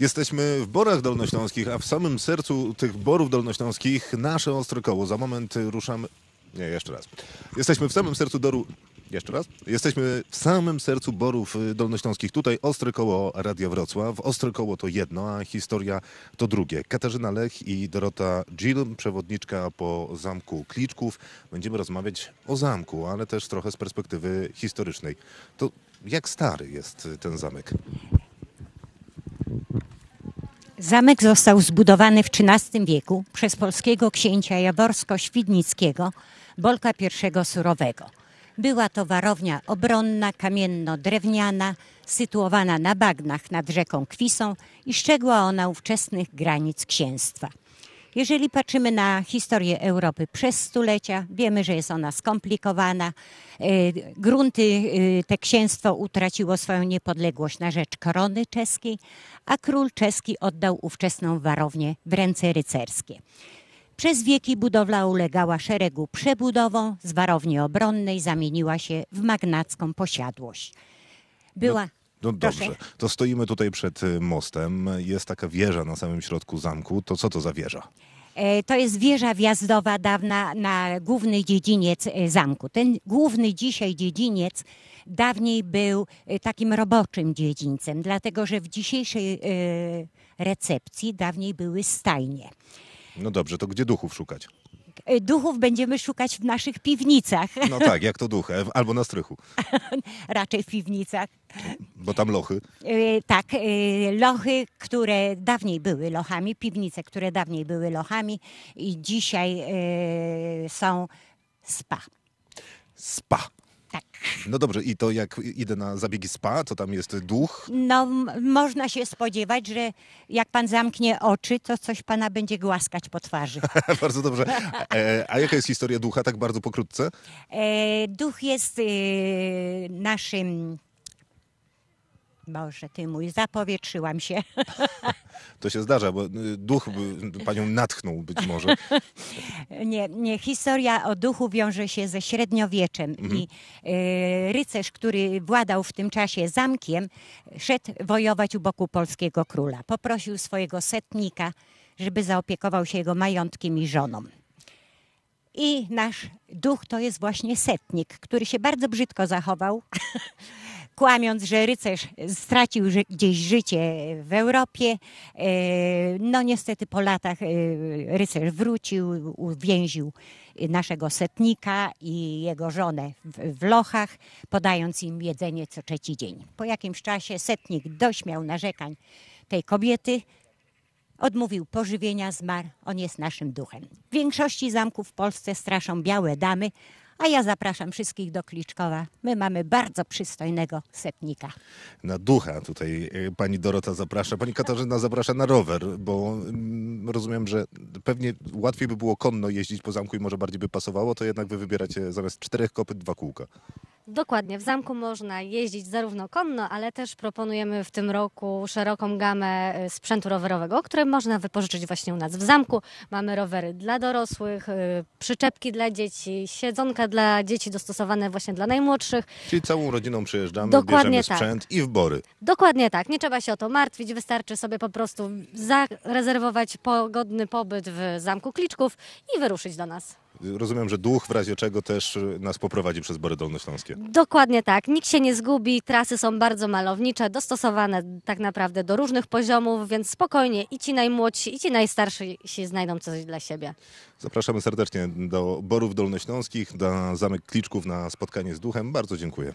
Jesteśmy w Borach Dolnośląskich, a w samym sercu tych Borów Dolnośląskich nasze ostre koło. Za moment ruszamy... Nie, jeszcze raz. Jesteśmy w samym sercu Doru... Jeszcze raz? Jesteśmy w samym sercu Borów y, Dolnośląskich. Tutaj Ostre Koło Radia Wrocław. Ostre Koło to jedno, a historia to drugie. Katarzyna Lech i Dorota Gill, przewodniczka po Zamku Kliczków. Będziemy rozmawiać o zamku, ale też trochę z perspektywy historycznej. To jak stary jest ten zamek? Zamek został zbudowany w XIII wieku przez polskiego księcia Jaworsko-Świdnickiego, Bolka I Surowego. Była to warownia obronna, kamienno-drewniana, sytuowana na bagnach nad rzeką Kwisą i szczegła ona ówczesnych granic księstwa. Jeżeli patrzymy na historię Europy przez stulecia, wiemy, że jest ona skomplikowana. E, Grunty, e, te księstwo utraciło swoją niepodległość na rzecz korony czeskiej, a król czeski oddał ówczesną warownię w ręce rycerskie. Przez wieki budowla ulegała szeregu przebudowom, z warowni obronnej zamieniła się w magnacką posiadłość. Była. No Proszę. dobrze, to stoimy tutaj przed y, mostem. Jest taka wieża na samym środku zamku. To co to za wieża? E, To jest wieża wjazdowa dawna na główny dziedziniec e, zamku. Ten główny dzisiaj dziedziniec dawniej był e, takim roboczym dziedzińcem, dlatego że w dzisiejszej recepcji dawniej były stajnie. No dobrze, to gdzie duchów szukać? E, Duchów będziemy szukać w naszych piwnicach, No tak, jak to duch, albo na strychu, raczej w piwnicach. bo tam lochy. E, Tak, e, lochy, które dawniej były lochami, piwnice, które dawniej były lochami i dzisiaj są spa. Spa. Tak. No dobrze, i to jak idę na zabiegi spa, to tam jest duch. No, można się spodziewać, że jak pan zamknie oczy, to coś pana będzie głaskać po twarzy. Bardzo dobrze. E, a jaka jest historia ducha, tak bardzo pokrótce? E, duch jest e, naszym. Boże, ty mój, zapowietrzyłam się. To się zdarza, bo y, duch by panią natchnął być może. Nie, nie, historia o duchu wiąże się ze średniowieczem i e, rycerz, który władał w tym czasie zamkiem, szedł wojować u boku polskiego króla. Poprosił swojego setnika, żeby zaopiekował się jego majątkiem i żoną. I nasz duch to jest właśnie setnik, który się bardzo brzydko zachował, kłamiąc, że rycerz stracił gdzieś życie w Europie. E, No niestety po latach e, rycerz wrócił, uwięził naszego setnika i jego żonę w lochach, podając im jedzenie co trzeci dzień. Po jakimś czasie setnik dośmiał narzekań tej kobiety, Odmówił pożywienia, zmarł. On jest naszym duchem. W większości zamków w Polsce straszą białe damy, a ja zapraszam wszystkich do Kliczkowa. My mamy bardzo przystojnego setnika. Na ducha tutaj y, pani Dorota zaprasza. Pani Katarzyna zaprasza na rower, bo mm, rozumiem, że pewnie łatwiej by było konno jeździć po zamku i może bardziej by pasowało, to jednak wy wybieracie zamiast czterech kopyt dwa kółka. Dokładnie, w zamku można jeździć zarówno konno, ale też proponujemy w tym roku szeroką gamę e, sprzętu rowerowego, który można wypożyczyć właśnie u nas w zamku. Mamy rowery dla dorosłych, e, przyczepki dla dzieci, siedzonka dla dzieci dostosowane właśnie dla najmłodszych. Czyli całą rodziną przyjeżdżamy, Dokładnie bierzemy tak. sprzęt i w bory. Dokładnie tak, nie trzeba się o to martwić, wystarczy sobie po prostu zarezerwować pogodny pobyt w Zamku Kliczków i wyruszyć do nas. Rozumiem, że duch w razie czego też nas poprowadzi przez Bory Dolnośląskie. Dokładnie tak. Nikt się nie zgubi. Trasy są bardzo malownicze, dostosowane tak naprawdę do różnych poziomów, więc spokojnie i ci najmłodsi, i ci najstarsi się znajdą coś dla siebie. Zapraszamy serdecznie do Borów Dolnośląskich, na Zamek Kliczków na spotkanie z duchem. Bardzo dziękuję.